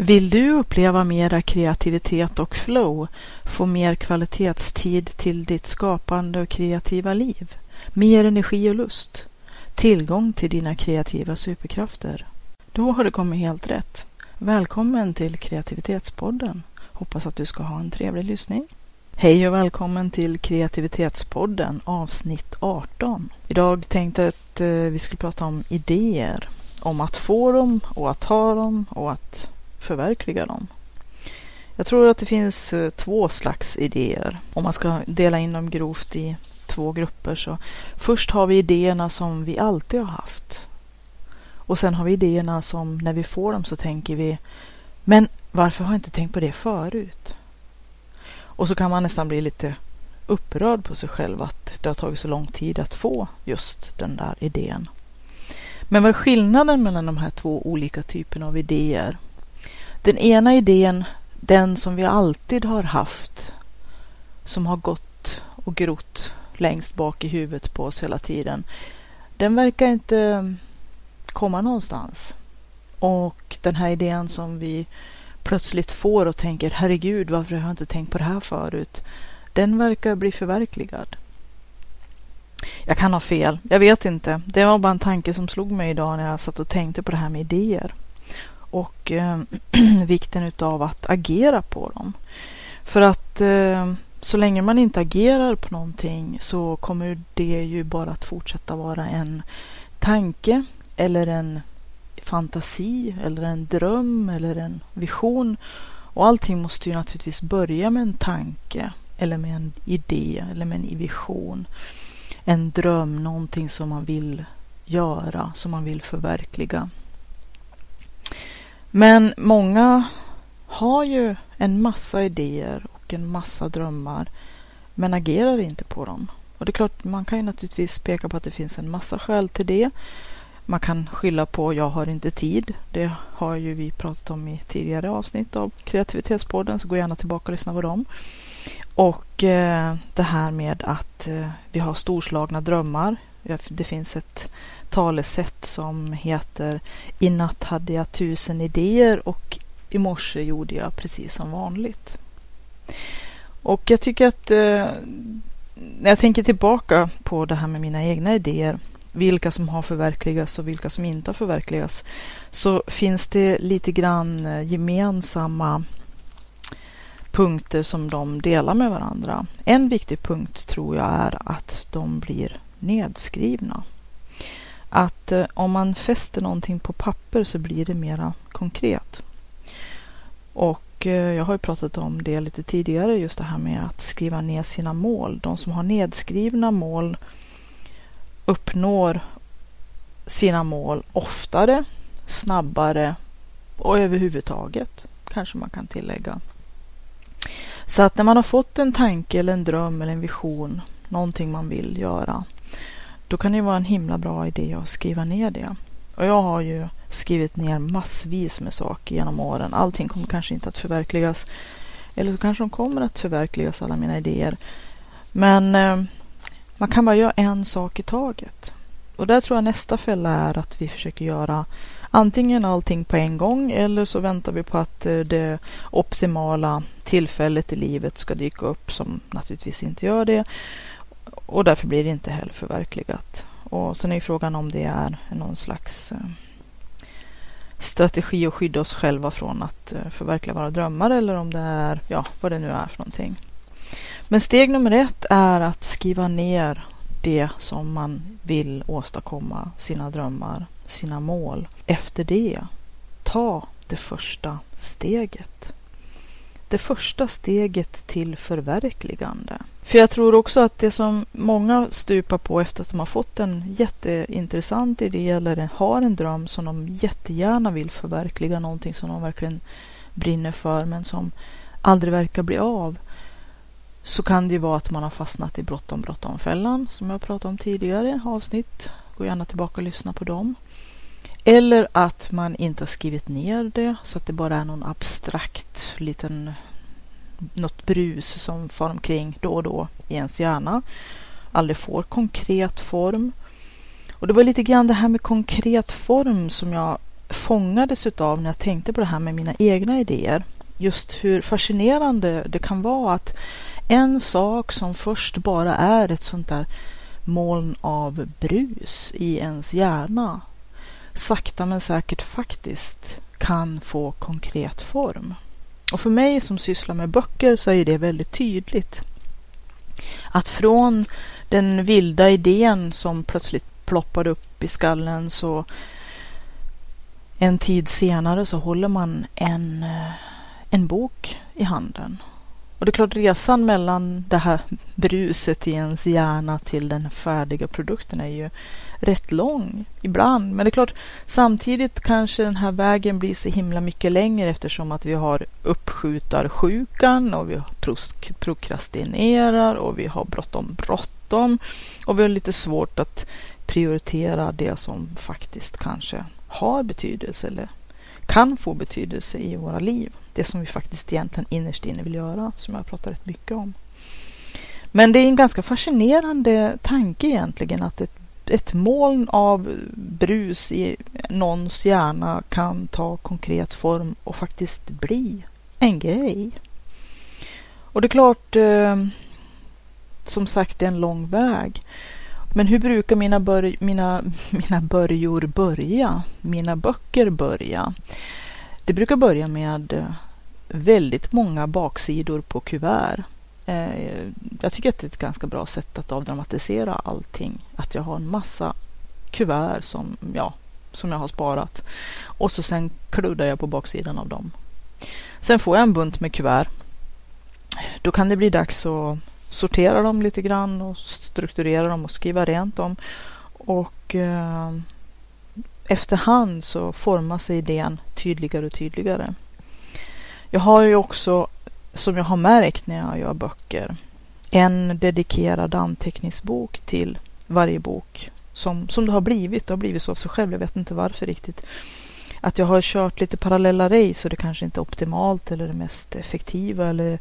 Vill du uppleva mera kreativitet och flow, få mer kvalitetstid till ditt skapande och kreativa liv, mer energi och lust, tillgång till dina kreativa superkrafter? Då har du kommit helt rätt. Välkommen till Kreativitetspodden. Hoppas att du ska ha en trevlig lyssning. Hej och välkommen till Kreativitetspodden avsnitt 18. Idag tänkte jag att eh, vi skulle prata om idéer. Om att få dem och att ha dem och att förverkliga dem. Jag tror att det finns eh, två slags idéer. Om man ska dela in dem grovt i två grupper så först har vi idéerna som vi alltid har haft. Och sen har vi idéerna som när vi får dem så tänker vi Men varför har jag inte tänkt på det förut? Och så kan man nästan bli lite upprörd på sig själv att det har tagit så lång tid att få just den där idén. Men vad är skillnaden mellan de här två olika typerna av idéer? Den ena idén, den som vi alltid har haft, som har gått och grott längst bak i huvudet på oss hela tiden, den verkar inte komma någonstans. Och den här idén som vi plötsligt får och tänker herregud, varför har jag inte tänkt på det här förut? Den verkar bli förverkligad. Jag kan ha fel, jag vet inte. Det var bara en tanke som slog mig idag när jag satt och tänkte på det här med idéer och eh, vikten utav att agera på dem. För att eh, så länge man inte agerar på någonting så kommer det ju bara att fortsätta vara en tanke eller en fantasi eller en dröm eller en vision. Och allting måste ju naturligtvis börja med en tanke eller med en idé eller med en vision. En dröm, någonting som man vill göra, som man vill förverkliga. Men många har ju en massa idéer och en massa drömmar men agerar inte på dem. Och det är klart, man kan ju naturligtvis peka på att det finns en massa skäl till det. Man kan skylla på jag har inte tid. Det har ju vi pratat om i tidigare avsnitt av Kreativitetspodden, så gå gärna tillbaka och lyssna på dem. Och eh, det här med att eh, vi har storslagna drömmar. Det finns ett talesätt som heter I natt hade jag tusen idéer och i morse gjorde jag precis som vanligt. Och jag tycker att eh, när jag tänker tillbaka på det här med mina egna idéer, vilka som har förverkligats och vilka som inte har förverkligats, så finns det lite grann eh, gemensamma punkter som de delar med varandra. En viktig punkt tror jag är att de blir nedskrivna att eh, om man fäster någonting på papper så blir det mera konkret. Och eh, jag har ju pratat om det lite tidigare, just det här med att skriva ner sina mål. De som har nedskrivna mål uppnår sina mål oftare, snabbare och överhuvudtaget, kanske man kan tillägga. Så att när man har fått en tanke eller en dröm eller en vision, någonting man vill göra, då kan det vara en himla bra idé att skriva ner det. Och jag har ju skrivit ner massvis med saker genom åren. Allting kommer kanske inte att förverkligas. Eller så kanske de kommer att förverkligas, alla mina idéer. Men eh, man kan bara göra en sak i taget. Och där tror jag nästa fälla är att vi försöker göra antingen allting på en gång eller så väntar vi på att eh, det optimala tillfället i livet ska dyka upp som naturligtvis inte gör det. Och därför blir det inte heller förverkligat. Och sen är frågan om det är någon slags eh, strategi att skydda oss själva från att eh, förverkliga våra drömmar eller om det är, ja, vad det nu är för någonting. Men steg nummer ett är att skriva ner det som man vill åstadkomma, sina drömmar, sina mål. Efter det, ta det första steget det första steget till förverkligande. För jag tror också att det som många stupar på efter att de har fått en jätteintressant idé eller har en dröm som de jättegärna vill förverkliga, någonting som de verkligen brinner för men som aldrig verkar bli av. så kan det ju vara att man har fastnat i bråttom bråttom fällan som jag pratade om tidigare avsnitt. Gå gärna tillbaka och lyssna på dem. Eller att man inte har skrivit ner det så att det bara är någon abstrakt liten något brus som far omkring då och då i ens hjärna. Aldrig får konkret form. Och det var lite grann det här med konkret form som jag fångades utav när jag tänkte på det här med mina egna idéer. Just hur fascinerande det kan vara att en sak som först bara är ett sånt där moln av brus i ens hjärna sakta men säkert faktiskt kan få konkret form. Och för mig som sysslar med böcker så är det väldigt tydligt. Att från den vilda idén som plötsligt ploppade upp i skallen så en tid senare så håller man en, eh, en bok i handen. Och det är klart resan mellan det här bruset i ens hjärna till den färdiga produkten är ju rätt lång ibland. Men det är klart, samtidigt kanske den här vägen blir så himla mycket längre eftersom att vi har uppskjutarsjukan och vi prokrastinerar och vi har bråttom bråttom och vi har lite svårt att prioritera det som faktiskt kanske har betydelse eller kan få betydelse i våra liv. Det som vi faktiskt egentligen innerst inne vill göra, som jag pratar rätt mycket om. Men det är en ganska fascinerande tanke egentligen att ett, ett moln av brus i någons hjärna kan ta konkret form och faktiskt bli en grej. Och det är klart, eh, som sagt, det är en lång väg. Men hur brukar mina, bör, mina, mina börjor börja? Mina böcker börja? Det brukar börja med eh, väldigt många baksidor på kuvert. Eh, jag tycker att det är ett ganska bra sätt att avdramatisera allting. Att jag har en massa kuvert som, ja, som jag har sparat. Och så sen kluddar jag på baksidan av dem. Sen får jag en bunt med kuvert. Då kan det bli dags att sortera dem lite grann och strukturera dem och skriva rent dem. Och eh, efterhand så formar sig idén tydligare och tydligare. Jag har ju också, som jag har märkt när jag gör böcker, en dedikerad anteckningsbok till varje bok. Som, som det har blivit. Det har blivit så av sig själv. Jag vet inte varför riktigt. Att jag har kört lite parallella race och det kanske inte är optimalt eller det mest effektiva eller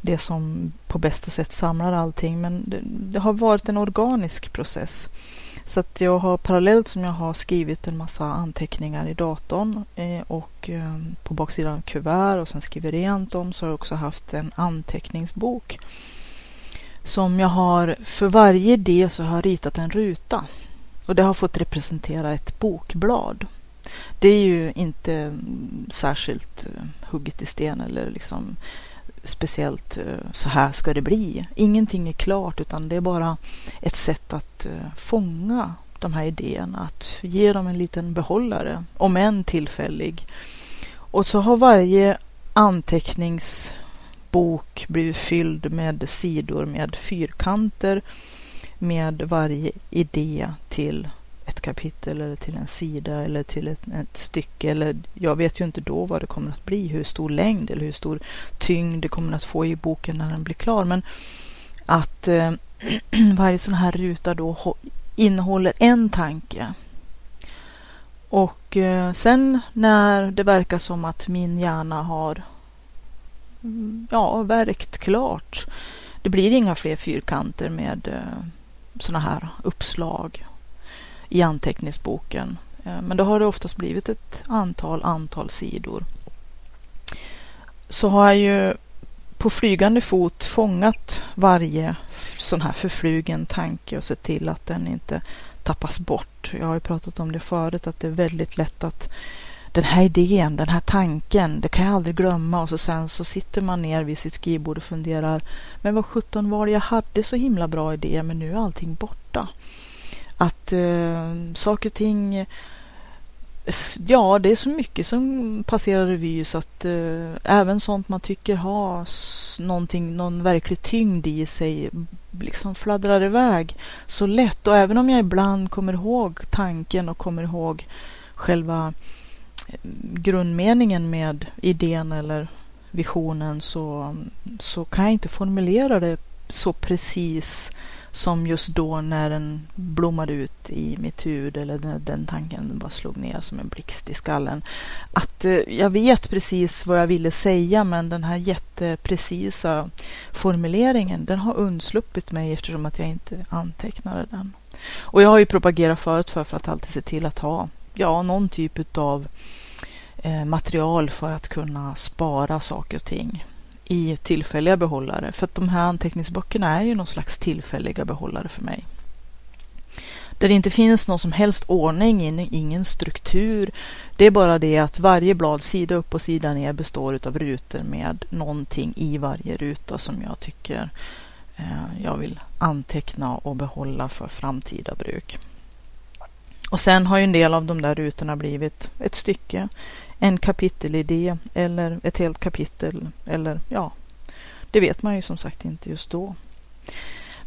det som på bästa sätt samlar allting. Men det, det, har varit en organisk process. Så att jag har parallellt som jag har skrivit en massa anteckningar i datorn eh, och eh, på baksidan av kuvert och sen skriver rent om så har jag också haft en anteckningsbok. Som jag har, för varje idé så har jag ritat en ruta. Och det har fått representera ett bokblad. Det är ju inte mm, särskilt eh, hugget i sten eller liksom speciellt eh, så här ska det bli. Ingenting är klart utan det är bara ett sätt att eh, fånga de här idéerna, att ge dem en liten behållare, om än tillfällig. Och så har varje anteckningsbok blivit fylld med sidor med fyrkanter med varje idé till ett kapitel eller till en sida eller till ett, ett, stycke. Eller jag vet ju inte då vad det kommer att bli, hur stor längd eller hur stor tyngd det kommer att få i boken när den blir klar. Men att eh, varje sån här ruta då innehåller en tanke. Och eh, sen när det verkar som att min hjärna har mm, ja, verkt klart. Det blir inga fler fyrkanter med eh, såna här uppslag i anteckningsboken. Eh, men då har det oftast blivit ett antal, antal sidor. Så har jag ju på flygande fot fångat varje sån här förflugen tanke och sett till att den inte tappas bort. Jag har ju pratat om det förut, att det är väldigt lätt att den här idén, den här tanken, det kan jag aldrig glömma och så sen så sitter man ner vid sitt skrivbord och funderar, men vad sjutton var det jag hade så himla bra idé, men nu är allting borta att eh, saker och ting Ja, det är så mycket som passerar revy så att eh, även sånt man tycker har någonting, någon verklig tyngd i sig liksom fladdrar iväg så lätt. Och även om jag ibland kommer ihåg tanken och kommer ihåg själva eh, grundmeningen med idén eller visionen så, så kan jag inte formulera det så precis som just då när den blommade ut i mitt huvud eller när den tanken bara slog ner som en blixt i skallen. Att eh, jag vet precis vad jag ville säga men den här jätteprecisa formuleringen den har undsluppit mig eftersom att jag inte antecknade den. Och jag har ju propagerat förut för, för att alltid se till att ha ja, någon typ av eh, material för att kunna spara saker och ting i tillfälliga behållare. För att de här anteckningsböckerna är ju någon slags tillfälliga behållare för mig. Där det inte finns någon som helst ordning, ingen struktur. Det är bara det att varje blad, sida upp och sida ner, består av rutor med någonting i varje ruta som jag tycker eh, jag vill anteckna och behålla för framtida bruk. Och sen har ju en del av de där rutorna blivit ett stycke, en kapitelidé eller ett helt kapitel eller ja, det vet man ju som sagt inte just då.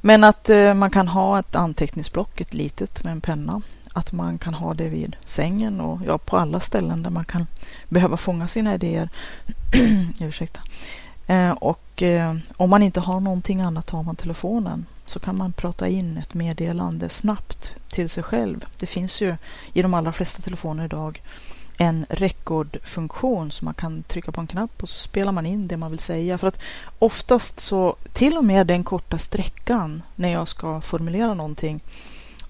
Men att eh, man kan ha ett anteckningsblock, ett litet med en penna. Att man kan ha det vid sängen och ja, på alla ställen där man kan behöva fånga sina idéer. Ursäkta. Eh, och eh, om man inte har någonting annat har man telefonen så kan man prata in ett meddelande snabbt till sig själv. Det finns ju i de allra flesta telefoner idag en rekordfunktion så man kan trycka på en knapp och så spelar man in det man vill säga. För att oftast så, till och med den korta sträckan när jag ska formulera någonting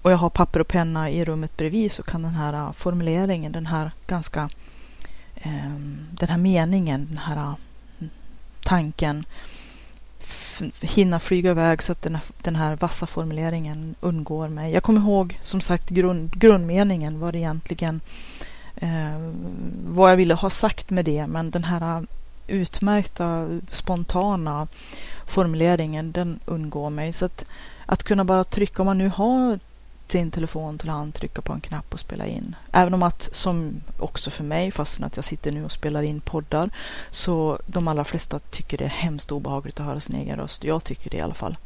och jag har papper och penna i rummet bredvid så kan den här äh, formuleringen, den här ganska, eh, den här meningen, den här äh, tanken hinna flyga iväg så att den här, den här vassa formuleringen undgår mig. Jag kommer ihåg som sagt grund, grundmeningen var egentligen eh, vad jag ville ha sagt med det, men den här utmärkta spontana formuleringen den undgår mig. Så att, att kunna bara trycka, om man nu har sin telefon till hand, trycka på en knapp och spela in. Även om att, som också för mig, fastän att jag sitter nu och spelar in poddar, så de allra flesta tycker det är hemskt obehagligt att höra sin egen röst. Jag tycker det i alla fall.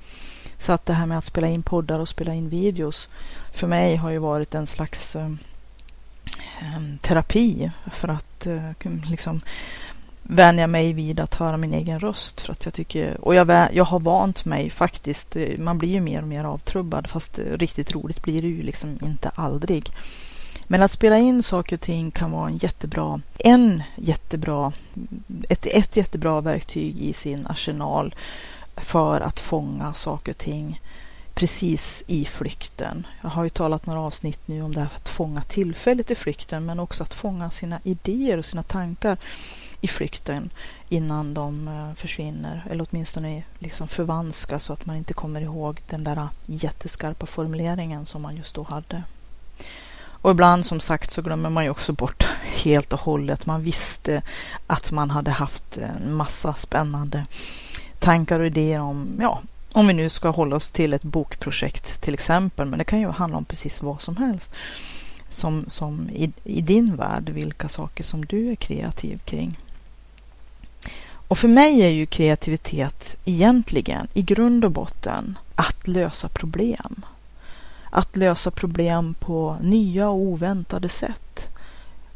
Så att det här med att spela in poddar och spela in videos för mig har ju varit en slags eh, Ehm, terapi för att eh, liksom vänja mig vid att höra min egen röst. För att jag tycker, och jag, jag har vant mig faktiskt. Eh, man blir ju mer och mer avtrubbad fast eh, riktigt roligt blir det ju liksom inte aldrig. Men att spela in saker och ting kan vara en jättebra, en jättebra, ett, ett jättebra verktyg i sin arsenal för att fånga saker och ting precis i flykten. Jag har ju talat några avsnitt nu om det här att fånga tillfället i flykten men också att fånga sina idéer och sina tankar i flykten innan de eh, försvinner eller åtminstone liksom förvanskas så att man inte kommer ihåg den där jätteskarpa formuleringen som man just då hade. Och ibland som sagt så glömmer man ju också bort helt och hållet. Man visste att man hade haft en massa spännande tankar och idéer om ja, om vi nu ska hålla oss till ett bokprojekt till exempel, men det kan ju handla om precis vad som helst. Som, som i, i din värld, vilka saker som du är kreativ kring. Och för mig är ju kreativitet egentligen i grund och botten att lösa problem. Att lösa problem på nya och oväntade sätt.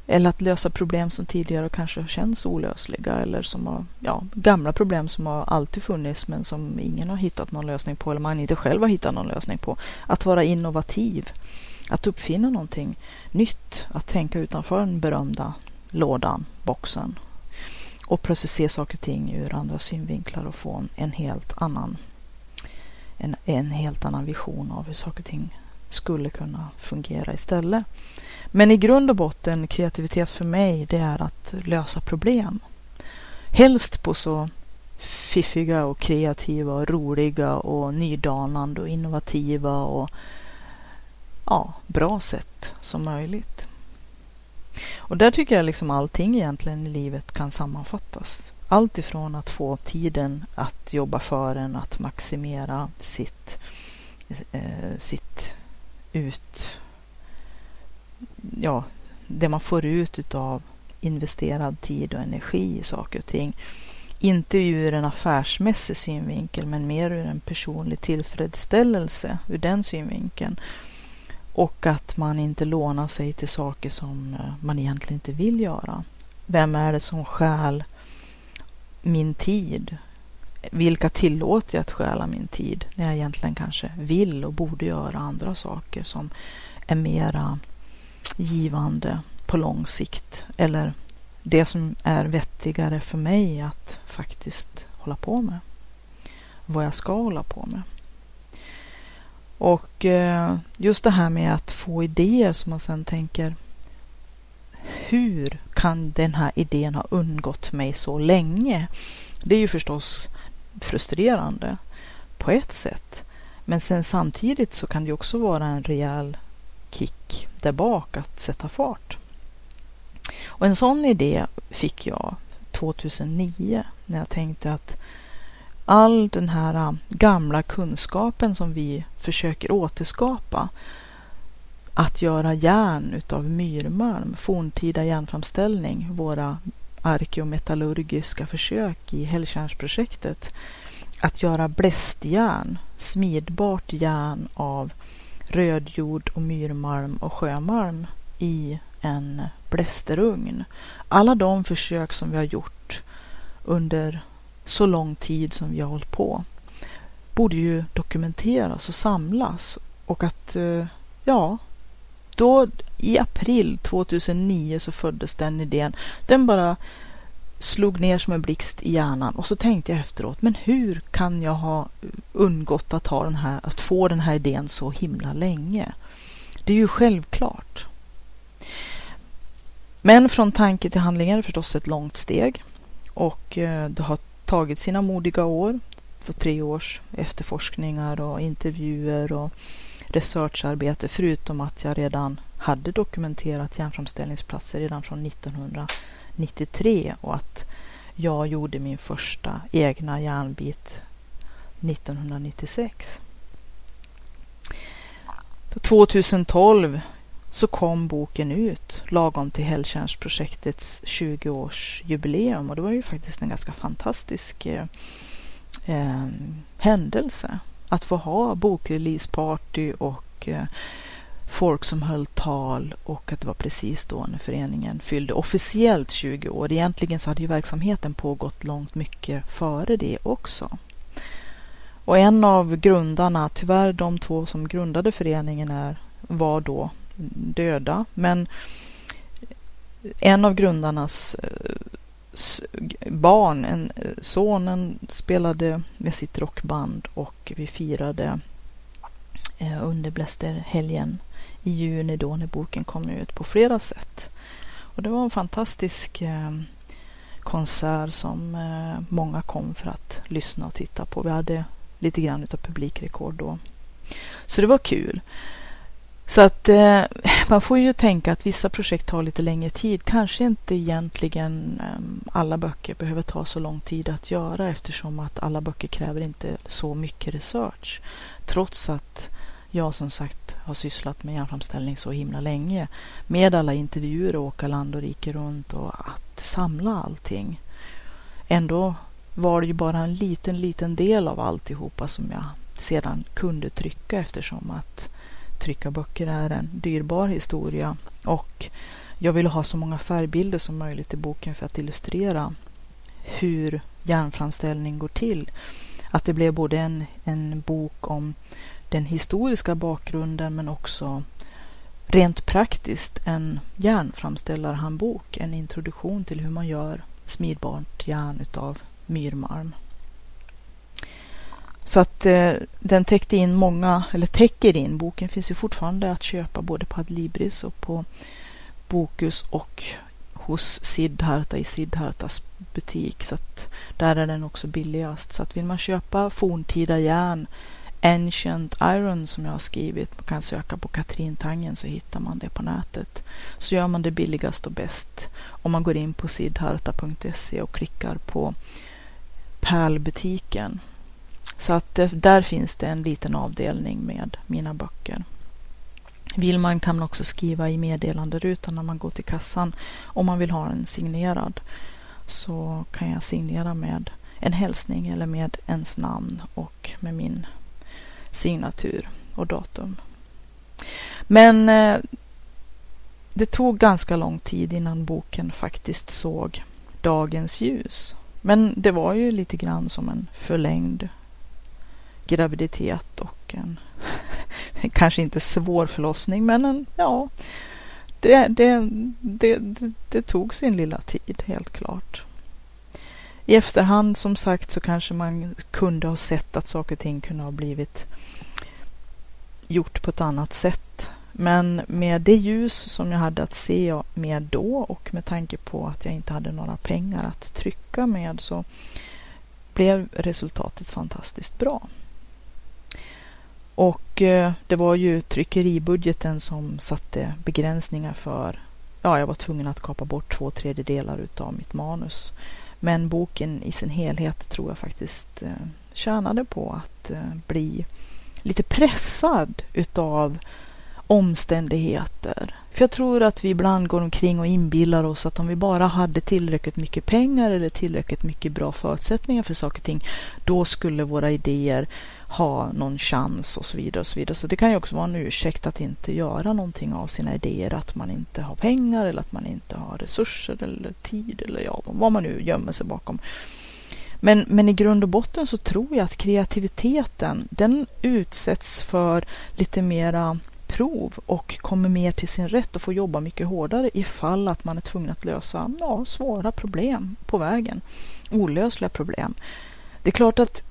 Eller att lösa problem som tidigare kanske känns olösliga eller som har, ja, gamla problem som har alltid funnits men som ingen har hittat någon lösning på eller man inte själv har hittat någon lösning på. Att vara innovativ, att uppfinna någonting nytt, att tänka utanför den berömda lådan, boxen och plötsligt se saker och ting ur andra synvinklar och få en, helt annan en, en helt annan vision av hur saker och ting skulle kunna fungera istället. Men i grund och botten, kreativitet för mig, det är att lösa problem. Helst på så fiffiga och kreativa och roliga och nydanande och innovativa och ja, bra sätt som möjligt. Och där tycker jag liksom allting egentligen i livet kan sammanfattas. Allt ifrån att få tiden att jobba för en, att maximera sitt, eh, sitt ut ja, det man får ut av investerad tid och energi i saker och ting. Inte ur en affärsmässig synvinkel men mer ur en personlig tillfredsställelse ur den synvinkeln. Och att man inte lånar sig till saker som eh, man egentligen inte vill göra. Vem är det som stjäl min tid? vilka tillåter jag att stjäla min tid när jag egentligen kanske vill och borde göra andra saker som är mera givande på lång sikt eller det som är vettigare för mig att faktiskt hålla på med. Vad jag ska hålla på med. Och eh, just det här med att få idéer som man sen tänker hur kan den här idén ha undgått mig så länge? Det är ju förstås frustrerande på ett sätt. Men sen samtidigt så kan det också vara en rejäl kick där bak att sätta fart. Och en sån idé fick jag 2009 när jag tänkte att all den här äh, gamla kunskapen som vi försöker återskapa att göra järn utav myrmalm, forntida järnframställning, våra arkeometallurgiska försök i Hällkärnsprojektet, att göra blästjärn, smidbart järn av rödjord och myrmalm och sjömalm i en blästerugn. Alla de försök som vi har gjort under så lång tid som vi har hållit på borde ju dokumenteras och samlas och att, eh, ja, då i april 2009 så föddes den idén. Den bara slog ner som en blixt i hjärnan och så tänkte jag efteråt, men hur kan jag ha undgått att, ha den här, att få den här idén så himla länge? Det är ju självklart. Men från tanke till handling är det förstås ett långt steg och eh, det har tagit sina modiga år för tre års efterforskningar och intervjuer och researcharbete förutom att jag redan hade dokumenterat järnframställningsplatser redan från 1993 och att jag gjorde min första egna järnbit 1996. 2012 så kom boken ut lagom till Hälltjärnsprojektets 20-årsjubileum och det var ju faktiskt en ganska fantastisk eh, eh, händelse att få ha bokreleaseparty och eh, folk som höll tal och att det var precis då när föreningen fyllde officiellt 20 år. Egentligen så hade ju verksamheten pågått långt mycket före det också. Och en av grundarna, tyvärr de två som grundade föreningen är, var då döda, men en av grundarnas eh, barn, en, eh, sonen spelade med sitt rockband och vi firade eh, under Blästerhelgen i juni då när boken kom ut på flera sätt. Och det var en fantastisk eh, konsert som eh, många kom för att lyssna och titta på. Vi hade lite grann utav publikrekord då. Så det var kul. Så att eh, man får ju tänka att vissa projekt tar lite längre tid. Kanske inte egentligen eh, alla böcker behöver ta så lång tid att göra eftersom att alla böcker kräver inte så mycket research. Trots att jag som sagt har sysslat med järnframställning så himla länge med alla intervjuer och åka land och rike runt och att samla allting. Ändå var det ju bara en liten, liten del av alltihopa som jag sedan kunde trycka eftersom att trycka böcker är en dyrbar historia och jag ville ha så många färgbilder som möjligt i boken för att illustrera hur järnframställning går till. Att det blev både en, en bok om den historiska bakgrunden men också rent praktiskt en järnframställarhandbok, en introduktion till hur man gör smidbart järn utav myrmalm. Så att eh, den täckte in många, eller täcker in, boken finns ju fortfarande att köpa både på Adlibris och på Bokus och hos Siddharta i Siddhartas butik. Så att där är den också billigast. Så att vill man köpa forntida järn, Ancient Iron som jag har skrivit, man kan söka på Katrintangen så hittar man det på nätet. Så gör man det billigast och bäst om man går in på siddharta.se och klickar på pärlbutiken så att där finns det en liten avdelning med mina böcker. Vill man kan man också skriva i meddelanderutan när man går till kassan om man vill ha en signerad. Så kan jag signera med en hälsning eller med ens namn och med min signatur och datum. Men eh, det tog ganska lång tid innan boken faktiskt såg dagens ljus. Men det var ju lite grann som en förlängd graviditet och en kanske inte svår förlossning men en, ja, det, det, det, det, det tog sin lilla tid helt klart. I efterhand som sagt så kanske man kunde ha sett att saker och ting kunde ha blivit gjort på ett annat sätt. Men med det ljus som jag hade att se med då och med tanke på att jag inte hade några pengar att trycka med så blev resultatet fantastiskt bra. Och eh, det var ju tryckeribudgeten som satte begränsningar för, ja, jag var tvungen att kapa bort två tredjedelar utav mitt manus. Men boken i sin helhet tror jag faktiskt eh, tjänade på att eh, bli lite pressad utav omständigheter. För jag tror att vi ibland går omkring och inbillar oss att om vi bara hade tillräckligt mycket pengar eller tillräckligt mycket bra förutsättningar för saker och ting, då skulle våra idéer ha någon chans och så vidare. och Så vidare. Så det kan ju också vara en ursäkt att inte göra någonting av sina idéer, att man inte har pengar eller att man inte har resurser eller tid eller ja, vad man nu gömmer sig bakom. Men, men i grund och botten så tror jag att kreativiteten den utsätts för lite mera prov och kommer mer till sin rätt och får jobba mycket hårdare ifall att man är tvungen att lösa ja, svåra problem på vägen. Olösliga problem. Det är klart att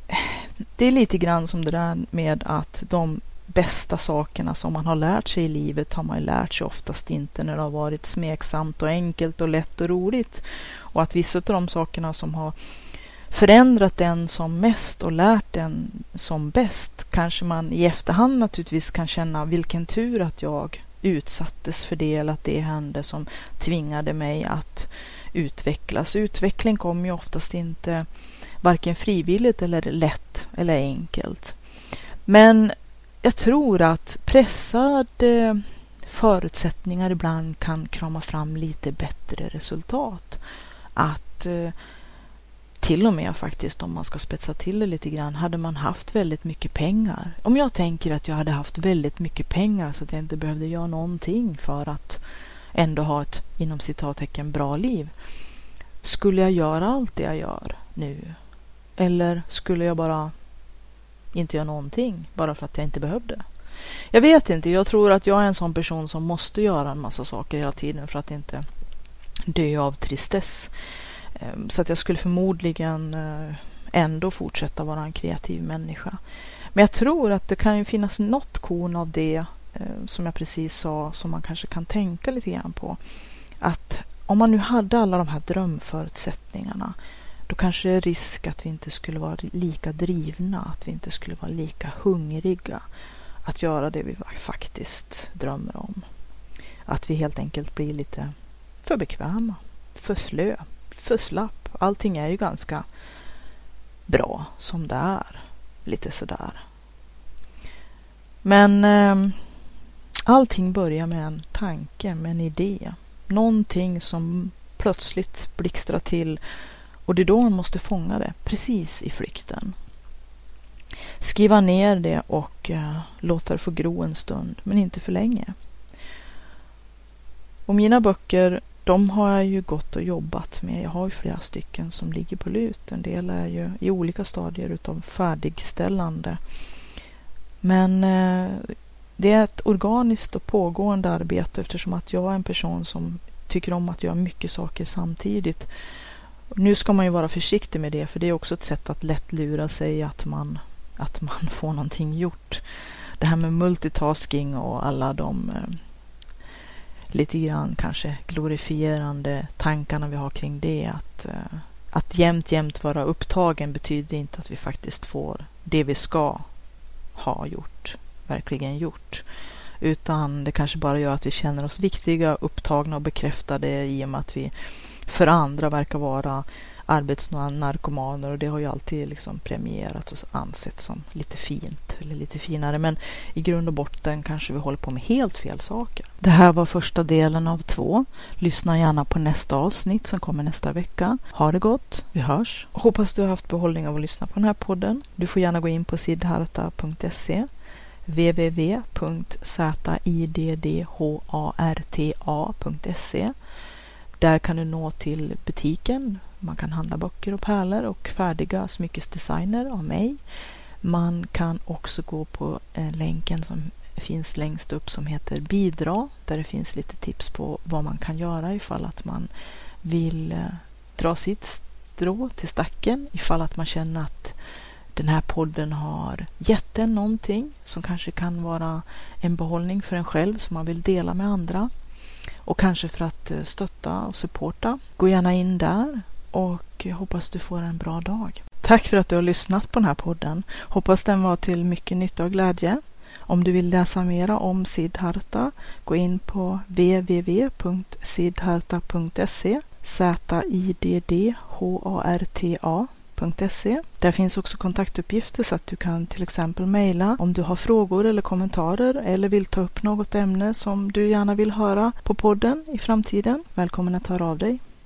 det är lite grann som det där med att de bästa sakerna som man har lärt sig i livet har man ju lärt sig oftast inte när det har varit smeksamt och enkelt och lätt och roligt. Och att vissa av de sakerna som har förändrat den som mest och lärt den som bäst kanske man i efterhand naturligtvis kan känna vilken tur att jag utsattes för det eller att det hände som tvingade mig att utvecklas. Utveckling kommer ju oftast inte varken frivilligt eller lätt eller enkelt. Men jag tror att pressade förutsättningar ibland kan krama fram lite bättre resultat. Att eh, till och med faktiskt om man ska spetsa till det lite grann, hade man haft väldigt mycket pengar. Om jag tänker att jag hade haft väldigt mycket pengar så att jag inte behövde göra någonting för att ändå ha ett inom citattecken bra liv. Skulle jag göra allt det jag gör nu? Eller skulle jag bara inte göra någonting bara för att jag inte behövde? Jag vet inte. Jag tror att jag är en sån person som måste göra en massa saker hela tiden för att inte dö av tristess. Ehm, så att jag skulle förmodligen eh, ändå fortsätta vara en kreativ människa. Men jag tror att det kan ju finnas något korn av det eh, som jag precis sa som man kanske kan tänka lite grann på. Att om man nu hade alla de här drömförutsättningarna då kanske det är risk att vi inte skulle vara lika drivna, att vi inte skulle vara lika hungriga att göra det vi faktiskt drömmer om. Att vi helt enkelt blir lite för bekväma, för slö, för slapp. Allting är ju ganska bra som det är. Lite sådär. Men eh, allting börjar med en tanke, med en idé. Någonting som plötsligt blixtrar till och det är då man måste fånga det, precis i flykten. Skriva ner det och eh, låta det få gro en stund, men inte för länge. Och mina böcker, de har jag ju gått och jobbat med. Jag har ju flera stycken som ligger på lut. En del är ju i olika stadier utav färdigställande. Men eh, det är ett organiskt och pågående arbete eftersom att jag är en person som tycker om att göra mycket saker samtidigt. Nu ska man ju vara försiktig med det, för det är också ett sätt att lätt lura sig att man, att man får någonting gjort. Det här med multitasking och alla de eh, lite grann kanske glorifierande tankarna vi har kring det. Att, eh, att jämt, jämt vara upptagen betyder inte att vi faktiskt får det vi ska ha gjort, verkligen gjort. Utan det kanske bara gör att vi känner oss viktiga, upptagna och bekräftade i och med att vi för andra verkar vara arbetsnarkomaner och det har ju alltid liksom premierats och ansetts som lite fint eller lite finare. Men i grund och botten kanske vi håller på med helt fel saker. Det här var första delen av två. Lyssna gärna på nästa avsnitt som kommer nästa vecka. Ha det gott, vi hörs. Hoppas du har haft behållning av att lyssna på den här podden. Du får gärna gå in på sidharta.se www.ziddharta.se där kan du nå till butiken man kan handla böcker och pärlor och färdiga smyckesdesigner av mig. Man kan också gå på eh, länken som finns längst upp som heter bidra där det finns lite tips på vad man kan göra ifall att man vill eh, dra sitt strå till stacken ifall att man känner att den här podden har gett en någonting som kanske kan vara en behållning för en själv som man vill dela med andra och kanske för att eh, stötta och supporta. Gå gärna in där och hoppas du får en bra dag. Tack för att du har lyssnat på den här podden. Hoppas den var till mycket nytta och glädje. Om du vill läsa mera om Siddharta, gå in på www.siddharta.se Z-I-D-D-H-A-R-T-A Där finns också kontaktuppgifter så att du kan till exempel mejla om du har frågor eller kommentarer eller vill ta upp något ämne som du gärna vill höra på podden i framtiden. Välkommen att höra av dig.